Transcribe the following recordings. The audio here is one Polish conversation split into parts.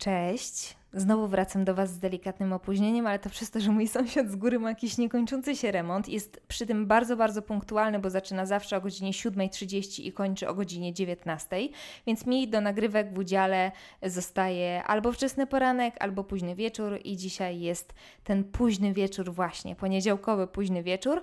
Cześć. Znowu wracam do Was z delikatnym opóźnieniem, ale to przez to, że mój sąsiad z góry ma jakiś niekończący się remont. Jest przy tym bardzo, bardzo punktualny, bo zaczyna zawsze o godzinie 7.30 i kończy o godzinie 19.00, więc mi do nagrywek w udziale zostaje albo wczesny poranek, albo późny wieczór i dzisiaj jest ten późny wieczór właśnie, poniedziałkowy późny wieczór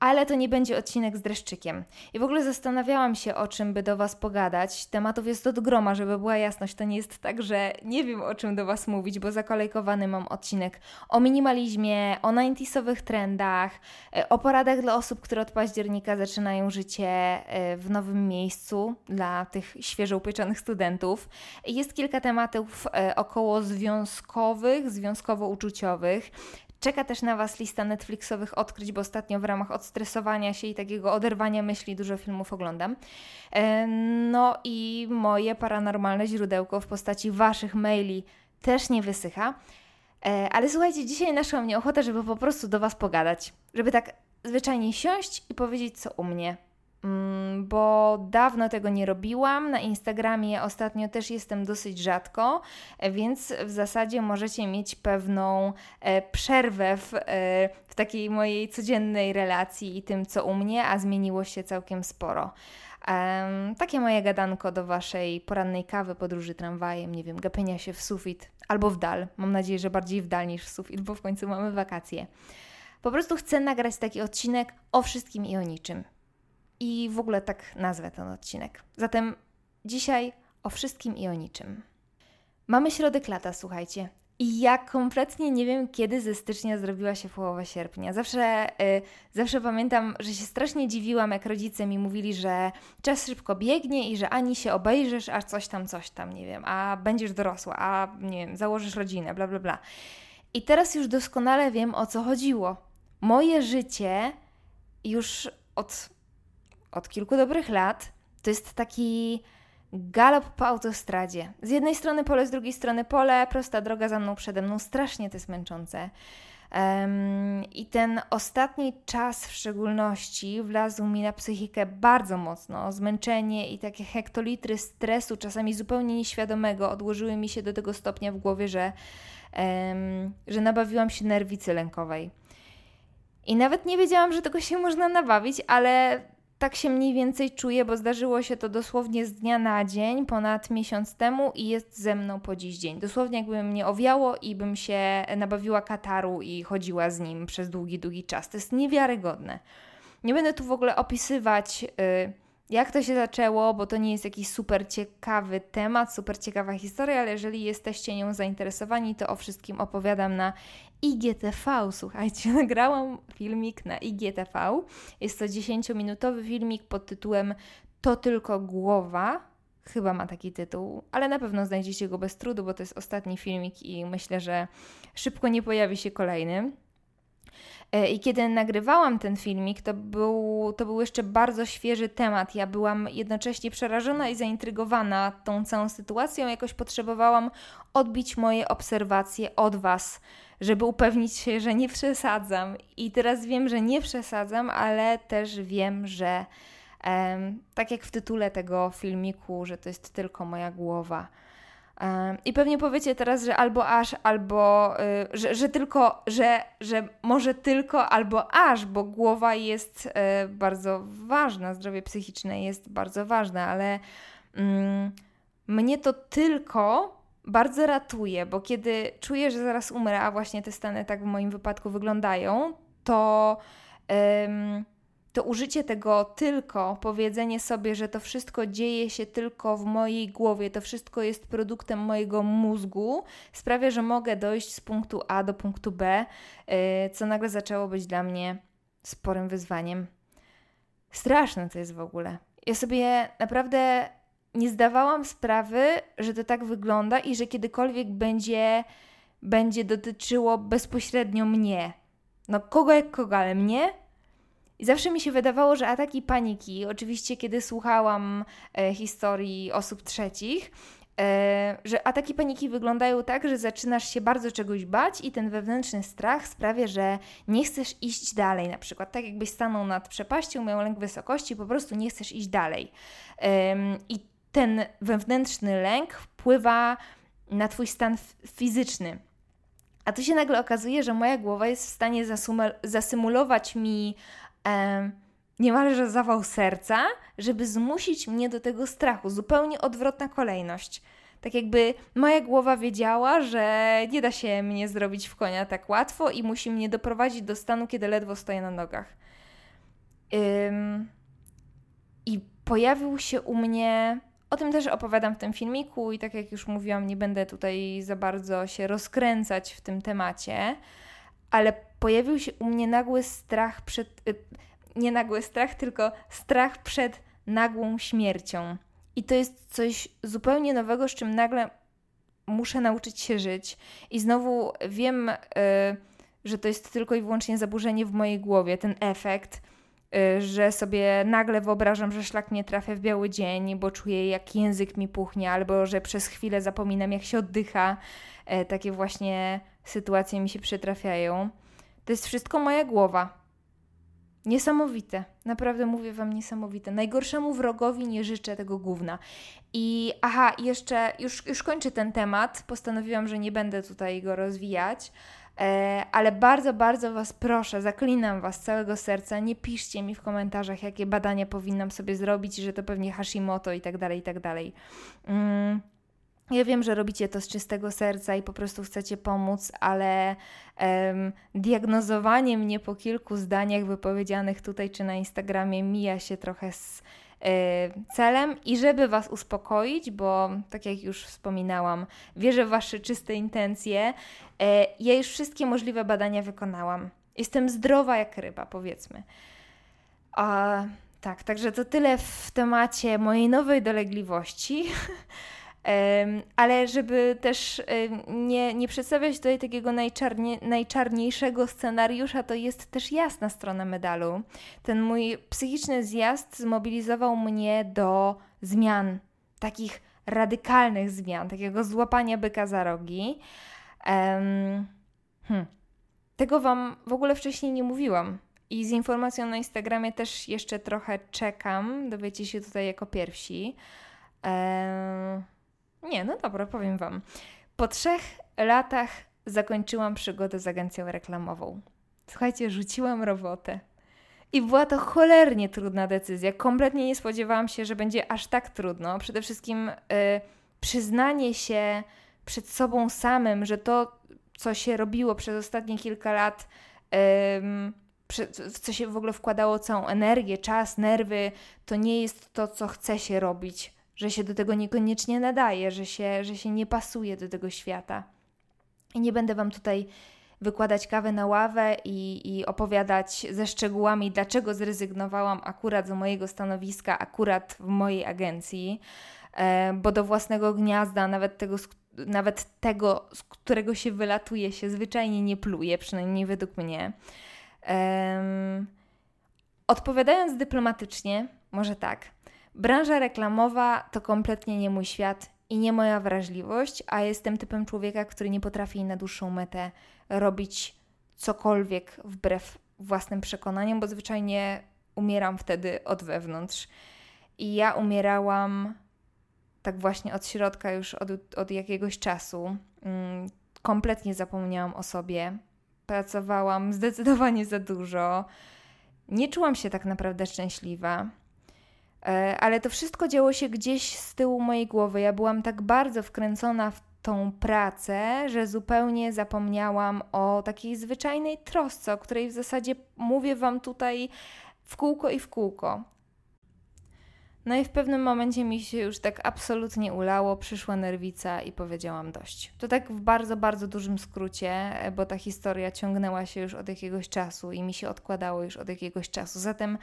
ale to nie będzie odcinek z dreszczykiem. I w ogóle zastanawiałam się, o czym by do Was pogadać. Tematów jest od groma, żeby była jasność. To nie jest tak, że nie wiem, o czym do Was mówić, bo zakolejkowany mam odcinek o minimalizmie, o 90sowych trendach, e, o poradach dla osób, które od października zaczynają życie e, w nowym miejscu, dla tych świeżo upieczonych studentów. Jest kilka tematów e, około związkowych, związkowo-uczuciowych. Czeka też na Was lista Netflixowych odkryć, bo ostatnio w ramach odstresowania się i takiego oderwania myśli dużo filmów oglądam. E, no i moje paranormalne źródełko w postaci Waszych maili też nie wysycha. E, ale słuchajcie, dzisiaj naszła mnie ochota, żeby po prostu do Was pogadać. Żeby tak zwyczajnie siąść i powiedzieć, co u mnie bo dawno tego nie robiłam. Na Instagramie ostatnio też jestem dosyć rzadko, więc w zasadzie możecie mieć pewną e, przerwę w, e, w takiej mojej codziennej relacji i tym, co u mnie, a zmieniło się całkiem sporo. Takie moje gadanko do Waszej porannej kawy, podróży tramwajem, nie wiem, gapienia się w sufit albo w dal. Mam nadzieję, że bardziej w dal niż w sufit, bo w końcu mamy wakacje. Po prostu chcę nagrać taki odcinek o wszystkim i o niczym i w ogóle tak nazwę ten odcinek. Zatem dzisiaj o wszystkim i o niczym. Mamy środek lata, słuchajcie. I ja kompletnie nie wiem, kiedy ze stycznia zrobiła się połowa sierpnia. Zawsze, yy, zawsze pamiętam, że się strasznie dziwiłam, jak rodzice mi mówili, że czas szybko biegnie i że ani się obejrzysz, a coś tam, coś tam, nie wiem, a będziesz dorosła, a nie wiem, założysz rodzinę, bla, bla, bla. I teraz już doskonale wiem, o co chodziło. Moje życie już od od kilku dobrych lat. To jest taki galop po autostradzie. Z jednej strony pole, z drugiej strony pole, prosta droga za mną, przede mną. Strasznie to jest męczące. Um, I ten ostatni czas w szczególności wlazł mi na psychikę bardzo mocno. Zmęczenie i takie hektolitry stresu, czasami zupełnie nieświadomego, odłożyły mi się do tego stopnia w głowie, że, um, że nabawiłam się nerwicy lękowej. I nawet nie wiedziałam, że tego się można nabawić, ale tak się mniej więcej czuję, bo zdarzyło się to dosłownie z dnia na dzień, ponad miesiąc temu i jest ze mną po dziś dzień. Dosłownie jakby mnie owiało i bym się nabawiła kataru i chodziła z nim przez długi, długi czas. To jest niewiarygodne. Nie będę tu w ogóle opisywać. Yy, jak to się zaczęło, bo to nie jest jakiś super ciekawy temat, super ciekawa historia, ale jeżeli jesteście nią zainteresowani, to o wszystkim opowiadam na IGTV. Słuchajcie, nagrałam filmik na IGTV. Jest to 10-minutowy filmik pod tytułem To tylko głowa. Chyba ma taki tytuł, ale na pewno znajdziecie go bez trudu, bo to jest ostatni filmik i myślę, że szybko nie pojawi się kolejny. E, I kiedy nagrywałam ten filmik, to był, to był jeszcze bardzo świeży temat. Ja byłam jednocześnie przerażona i zaintrygowana tą całą sytuacją. Jakoś potrzebowałam odbić moje obserwacje od Was, żeby upewnić się, że nie przesadzam. I teraz wiem, że nie przesadzam, ale też wiem, że tak jak w tytule tego filmiku, że to jest tylko moja głowa i pewnie powiecie teraz, że albo aż, albo y, że, że tylko, że, że może tylko albo aż, bo głowa jest y, bardzo ważna, zdrowie psychiczne jest bardzo ważne, ale mm, mnie to tylko bardzo ratuje, bo kiedy czuję, że zaraz umrę, a właśnie te stany tak w moim wypadku wyglądają, to to użycie tego tylko, powiedzenie sobie, że to wszystko dzieje się tylko w mojej głowie, to wszystko jest produktem mojego mózgu, sprawia, że mogę dojść z punktu A do punktu B, y, co nagle zaczęło być dla mnie sporym wyzwaniem. Straszne to jest w ogóle. Ja sobie naprawdę nie zdawałam sprawy, że to tak wygląda i że kiedykolwiek będzie, będzie dotyczyło bezpośrednio mnie. No kogo jak kogo, ale mnie i zawsze mi się wydawało, że ataki paniki, oczywiście kiedy słuchałam e, historii osób trzecich, e, że ataki paniki wyglądają tak, że zaczynasz się bardzo czegoś bać i ten wewnętrzny strach sprawia, że nie chcesz iść dalej. Na przykład tak jakbyś stanął nad przepaścią, miał lęk wysokości, po prostu nie chcesz iść dalej. E, I ten wewnętrzny lęk wpływa na Twój stan fizyczny. A tu się nagle okazuje, że moja głowa jest w stanie zasymulować mi e, niemalże zawał serca, żeby zmusić mnie do tego strachu. Zupełnie odwrotna kolejność. Tak jakby moja głowa wiedziała, że nie da się mnie zrobić w konia tak łatwo i musi mnie doprowadzić do stanu, kiedy ledwo stoję na nogach. Ym... I pojawił się u mnie. O tym też opowiadam w tym filmiku, i tak jak już mówiłam, nie będę tutaj za bardzo się rozkręcać w tym temacie, ale pojawił się u mnie nagły strach przed. Y, nie nagły strach, tylko strach przed nagłą śmiercią. I to jest coś zupełnie nowego, z czym nagle muszę nauczyć się żyć. I znowu wiem, y, że to jest tylko i wyłącznie zaburzenie w mojej głowie, ten efekt, y, że sobie nagle wyobrażam, że szlak mnie trafia w biały dzień, bo czuję, jak język mi puchnie, albo że przez chwilę zapominam, jak się oddycha. Y, takie właśnie sytuacje mi się przytrafiają. To jest wszystko moja głowa. Niesamowite. Naprawdę mówię Wam niesamowite. Najgorszemu wrogowi nie życzę tego gówna. I aha, jeszcze już, już kończę ten temat. Postanowiłam, że nie będę tutaj go rozwijać. E, ale bardzo, bardzo Was proszę, zaklinam Was z całego serca, nie piszcie mi w komentarzach, jakie badania powinnam sobie zrobić, że to pewnie Hashimoto i tak dalej, i tak dalej. Ja wiem, że robicie to z czystego serca i po prostu chcecie pomóc, ale diagnozowanie mnie po kilku zdaniach wypowiedzianych tutaj czy na Instagramie mija się trochę z e, celem i żeby Was uspokoić, bo tak jak już wspominałam, wierzę w Wasze czyste intencje. E, ja już wszystkie możliwe badania wykonałam. Jestem zdrowa jak ryba, powiedzmy. A, tak, także to tyle w temacie mojej nowej dolegliwości. Ale żeby też nie, nie przedstawiać tutaj takiego najczarnie, najczarniejszego scenariusza, to jest też jasna strona medalu. Ten mój psychiczny zjazd zmobilizował mnie do zmian, takich radykalnych zmian, takiego złapania byka za rogi. Hmm. Tego Wam w ogóle wcześniej nie mówiłam. I z informacją na Instagramie też jeszcze trochę czekam. Dowiecie się tutaj jako pierwsi. Um, nie, no dobra, powiem Wam. Po trzech latach zakończyłam przygodę z agencją reklamową. Słuchajcie, rzuciłam robotę. I była to cholernie trudna decyzja. Kompletnie nie spodziewałam się, że będzie aż tak trudno. Przede wszystkim y, przyznanie się przed sobą samym, że to, co się robiło przez ostatnie kilka lat, w co się w ogóle wkładało całą energię, czas, nerwy, to nie jest to, co chce się robić że się do tego niekoniecznie nadaje, że się, że się nie pasuje do tego świata. I nie będę Wam tutaj wykładać kawę na ławę i, i opowiadać ze szczegółami, dlaczego zrezygnowałam akurat z mojego stanowiska, akurat w mojej agencji, e, bo do własnego gniazda, nawet tego, nawet tego, z którego się wylatuje, się zwyczajnie nie pluje, przynajmniej według mnie. Odpowiadając dyplomatycznie, może tak. Branża reklamowa to kompletnie nie mój świat i nie moja wrażliwość, a jestem typem człowieka, który nie potrafi na dłuższą metę robić cokolwiek wbrew własnym przekonaniom, bo zwyczajnie umieram wtedy od wewnątrz. I ja umierałam tak właśnie od środka już od, od jakiegoś czasu. Mm, kompletnie zapomniałam o sobie. Pracowałam zdecydowanie za dużo. Nie czułam się tak naprawdę szczęśliwa. E, ale to wszystko działo się gdzieś z tyłu mojej głowy. Ja byłam tak bardzo wkręcona w tą pracę, że zupełnie zapomniałam o takiej zwyczajnej trosce, o której w zasadzie mówię Wam tutaj w kółko i w kółko. No i w pewnym momencie mi się już tak absolutnie ulało, przyszła nerwica i powiedziałam dość. To tak w bardzo, bardzo dużym skrócie, bo ta historia ciągnęła się już od jakiegoś czasu i mi się odkładało już od jakiegoś czasu. Zatem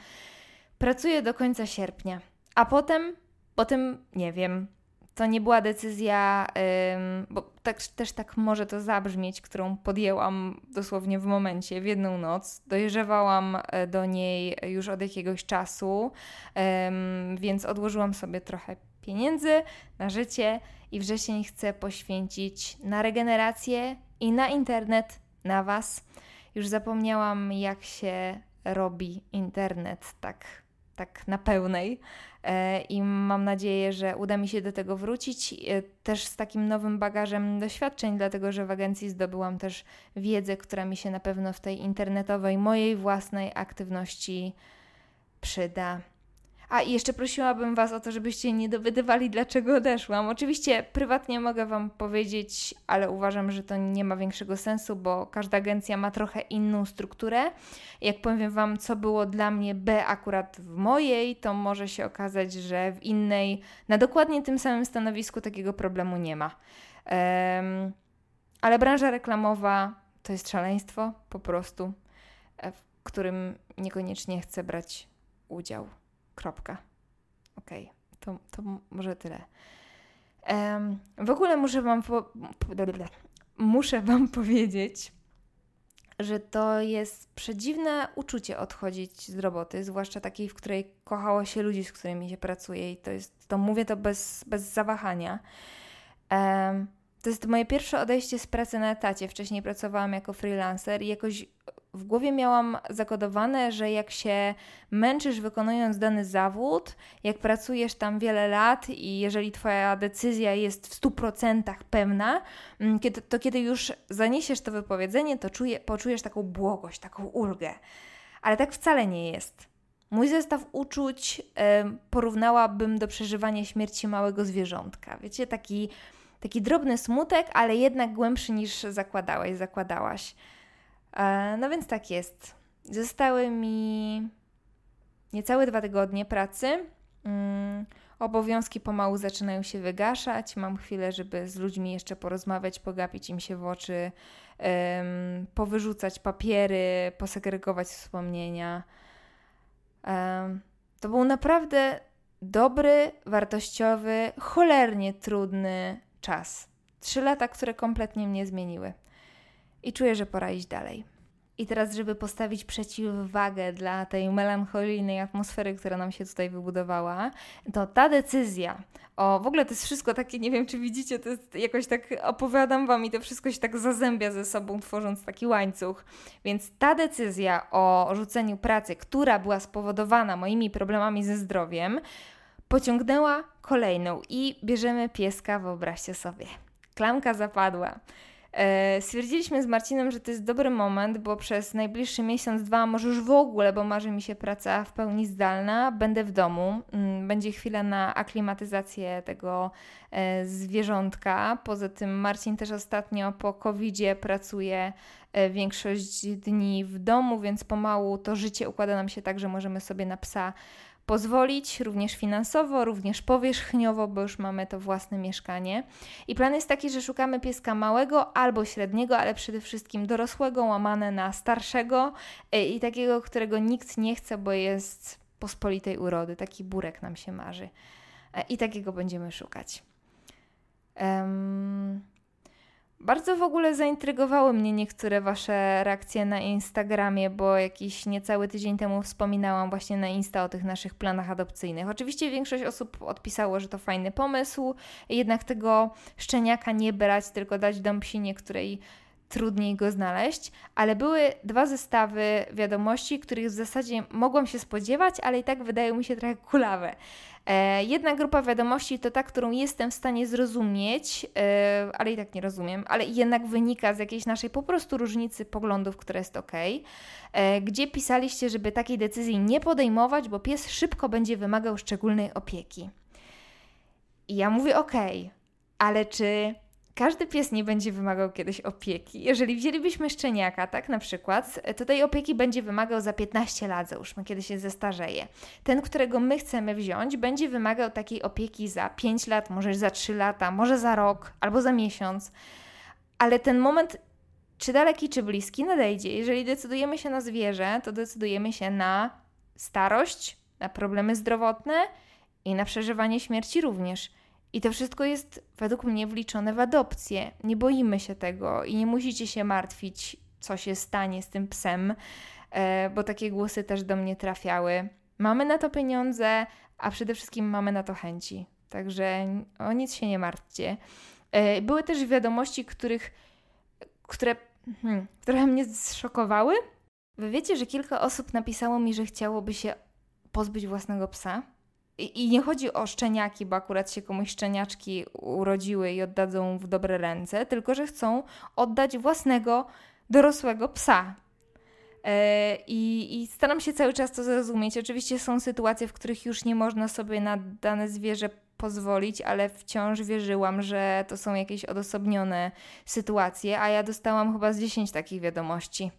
Pracuję do końca sierpnia, a potem, potem nie wiem. To nie była decyzja, ym, bo tak, też tak może to zabrzmieć, którą podjęłam dosłownie w momencie, w jedną noc. Dojrzewałam e, do niej już od jakiegoś czasu, ym, więc odłożyłam sobie trochę pieniędzy na życie i wrzesień chcę poświęcić na regenerację i na internet, na Was. Już zapomniałam, jak się robi internet tak tak na pełnej. e, i mam nadzieję, że uda mi się do tego wrócić. E, też z takim nowym bagażem doświadczeń, dlatego że w agencji zdobyłam też wiedzę, która mi się na pewno w tej internetowej, mojej własnej aktywności przyda. A i jeszcze prosiłabym Was o to, żebyście nie dowiadywali, dlaczego odeszłam. Oczywiście prywatnie mogę Wam powiedzieć, ale uważam, że to nie ma większego sensu, bo każda agencja ma trochę inną strukturę. Jak powiem Wam, co było dla mnie B akurat w mojej, to może się okazać, że w innej, na dokładnie tym samym stanowisku takiego problemu nie ma. Um, ale branża reklamowa to jest szaleństwo po prostu, e, w którym niekoniecznie chcę brać udział. Kropka. Okej, okay. to, to może tyle. Um, w ogóle muszę wam, po, muszę wam powiedzieć, że to jest przedziwne uczucie odchodzić z roboty, zwłaszcza takiej, w której kochało się ludzi, z którymi się pracuje i to jest, to mówię to bez, bez zawahania. Um, to jest moje pierwsze odejście z pracy na etacie. Wcześniej pracowałam jako freelancer i jakoś w głowie miałam zakodowane, że jak się męczysz wykonując dany zawód, jak pracujesz tam wiele lat i jeżeli Twoja decyzja jest w 100% pewna, mm, to kiedy już zaniesiesz to wypowiedzenie, to czuje, poczujesz taką błogość, taką ulgę. Ale tak wcale nie jest. Mój zestaw uczuć y, porównałabym do przeżywania śmierci małego zwierzątka. Wiecie, taki, taki drobny smutek, ale jednak głębszy niż zakładałeś, zakładałaś. E, no więc tak jest. Zostały mi niecałe dwa tygodnie pracy. Mm, obowiązki pomału zaczynają się wygaszać. Mam chwilę, żeby z ludźmi jeszcze porozmawiać, pogapić im się w oczy, powyrzucać papiery, posegregować wspomnienia. To był naprawdę dobry, wartościowy, cholernie trudny czas. Trzy lata, które kompletnie mnie zmieniły i czuję, że pora iść dalej. I teraz, żeby postawić przeciwwagę dla tej melancholijnej atmosfery, która nam się tutaj wybudowała, to ta decyzja, o w ogóle to jest wszystko takie, nie wiem czy widzicie, to jest jakoś tak opowiadam Wam i to wszystko się tak zazębia ze sobą, tworząc taki łańcuch. Więc ta decyzja o rzuceniu pracy, która była spowodowana moimi problemami ze zdrowiem, pociągnęła kolejną i bierzemy pieska, wyobraźcie sobie. Klamka zapadła. E, stwierdziliśmy z Marcinem, że to jest dobry moment, bo przez najbliższy miesiąc, dwa, może już w ogóle, bo marzy mi się praca w pełni zdalna, będę w domu. Mm, będzie chwila na aklimatyzację tego e, zwierzątka. Poza tym Marcin też ostatnio po covid pracuje e, większość dni w domu, więc pomału to życie układa nam się tak, że możemy sobie na psa pozwolić, również finansowo, również powierzchniowo, bo już mamy to własne mieszkanie. I plan jest taki, że szukamy pieska małego albo średniego, ale przede wszystkim dorosłego, łamane na starszego e, i takiego, którego nikt nie chce, bo jest pospolitej urody. Taki burek nam się marzy. E, I takiego będziemy szukać. Um, bardzo w ogóle zaintrygowały mnie niektóre Wasze reakcje na Instagramie, bo jakiś niecały tydzień temu wspominałam właśnie na Insta o tych naszych planach adopcyjnych. Oczywiście większość osób odpisało, że to fajny pomysł, jednak tego szczeniaka nie brać, tylko dać dom psinie, której trudniej go znaleźć, ale były dwa zestawy wiadomości, których w zasadzie mogłam się spodziewać, ale i tak wydają mi się trochę kulawe. E, jedna grupa wiadomości to ta, którą jestem w stanie zrozumieć, e, ale i tak nie rozumiem, ale jednak wynika z jakiejś naszej po prostu różnicy poglądów, która jest ok. E, gdzie pisaliście, żeby takiej decyzji nie podejmować, bo pies szybko będzie wymagał szczególnej opieki. I ja mówię ok, ale czy każdy pies nie będzie wymagał kiedyś opieki. Jeżeli wzięlibyśmy szczeniaka, tak na przykład, to tej opieki będzie wymagał za 15 lat, załóżmy, kiedy się zestarzeje. Ten, którego my chcemy wziąć, będzie wymagał takiej opieki za 5 lat, może za 3 lata, może za rok albo za miesiąc. Ale ten moment, czy daleki, czy bliski, nadejdzie. Jeżeli decydujemy się na zwierzę, to decydujemy się na starość, na problemy zdrowotne i na przeżywanie śmierci również. I to wszystko jest według mnie wliczone w adopcję. Nie boimy się tego i nie musicie się martwić, co się stanie z tym psem, e, bo takie głosy też do mnie trafiały. Mamy na to pieniądze, a przede wszystkim mamy na to chęci. Także o nic się nie martwcie. E, były też wiadomości, których, które hmm, mnie zszokowały. Wy wiecie, że kilka osób napisało mi, że chciałoby się pozbyć własnego psa? I nie chodzi o szczeniaki, bo akurat się komuś szczeniaczki urodziły i oddadzą w dobre ręce, tylko że chcą oddać własnego dorosłego psa. E, I, I, staram się cały czas to zrozumieć. Oczywiście są sytuacje, w których już nie można sobie na dane zwierzę pozwolić, ale wciąż wierzyłam, że to są jakieś odosobnione sytuacje, a ja dostałam chyba z 10 takich wiadomości.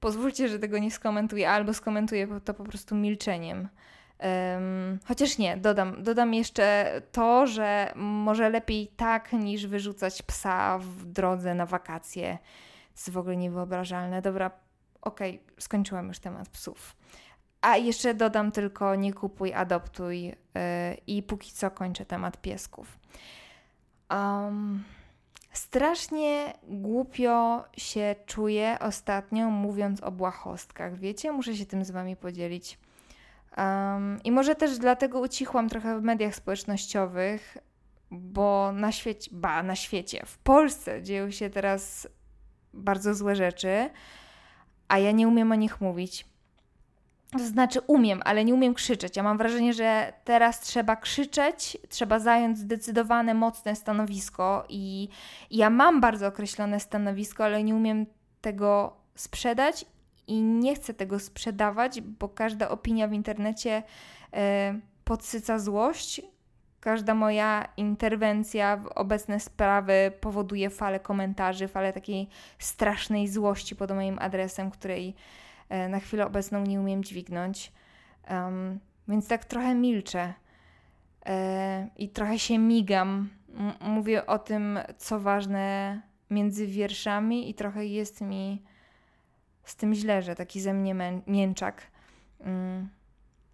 Pozwólcie, że tego nie skomentuję, albo skomentuję to po prostu milczeniem. Um, chociaż nie, dodam, dodam jeszcze to, że może lepiej tak niż wyrzucać psa w drodze na wakacje. To jest w ogóle niewyobrażalne. Dobra, okej, okay, skończyłam już temat psów. A jeszcze dodam tylko nie kupuj, adoptuj yy, i póki co kończę temat piesków. Um, strasznie głupio się czuję ostatnio mówiąc o błahostkach. Wiecie, muszę się tym z wami podzielić. Um, I może też dlatego ucichłam trochę w mediach społecznościowych, bo na świecie, ba, na świecie, w Polsce dzieją się teraz bardzo złe rzeczy, a ja nie umiem o nich mówić. To znaczy, umiem, ale nie umiem krzyczeć. Ja mam wrażenie, że teraz trzeba krzyczeć, trzeba zająć zdecydowane, mocne stanowisko, i ja mam bardzo określone stanowisko, ale nie umiem tego sprzedać i nie chcę tego sprzedawać, bo każda opinia w internecie e, podsyca złość. Każda moja interwencja w obecne sprawy powoduje falę komentarzy, falę takiej strasznej złości pod moim adresem, której e, na chwilę obecną nie umiem dźwignąć. Um, więc tak trochę milczę e, i trochę się migam. M mówię o tym, co ważne między wierszami, i trochę jest mi z tym źle, że taki ze mnie mięczak. Mm.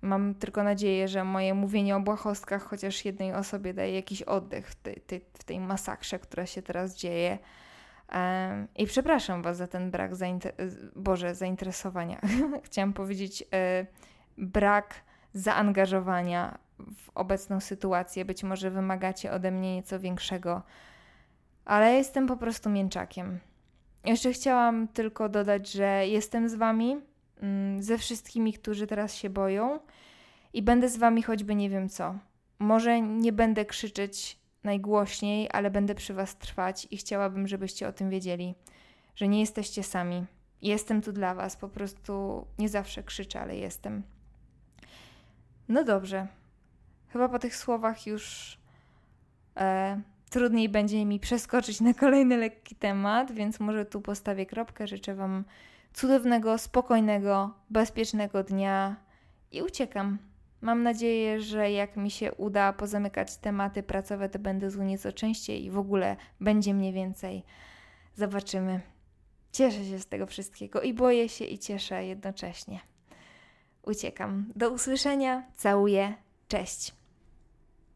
Mam tylko nadzieję, że moje mówienie o błahostkach chociaż jednej osobie daje jakiś oddech w tej, w tej masakrze, która się teraz dzieje. I przepraszam Was za ten brak zainter Boże, zainteresowania. Chciałam powiedzieć e, brak zaangażowania w obecną sytuację. Być może wymagacie ode mnie nieco większego, ale jestem po prostu mięczakiem. Jeszcze chciałam tylko dodać, że jestem z Wami, mm, ze wszystkimi, którzy teraz się boją i będę z Wami choćby nie wiem co. Może nie będę krzyczeć najgłośniej, ale będę przy Was trwać i chciałabym, żebyście o tym wiedzieli, że nie jesteście sami. Jestem tu dla Was, po prostu nie zawsze krzyczę, ale jestem. No dobrze. Chyba po tych słowach już. E, trudniej będzie mi przeskoczyć na kolejny lekki temat, więc może tu postawię kropkę. Życzę Wam cudownego, spokojnego, bezpiecznego dnia i uciekam. Mam nadzieję, że jak mi się uda pozamykać tematy pracowe, to będę z nieco częściej i w ogóle będzie mnie więcej. Zobaczymy. Cieszę się z tego wszystkiego i boję się i cieszę jednocześnie. Uciekam. Do usłyszenia. Całuję. Cześć.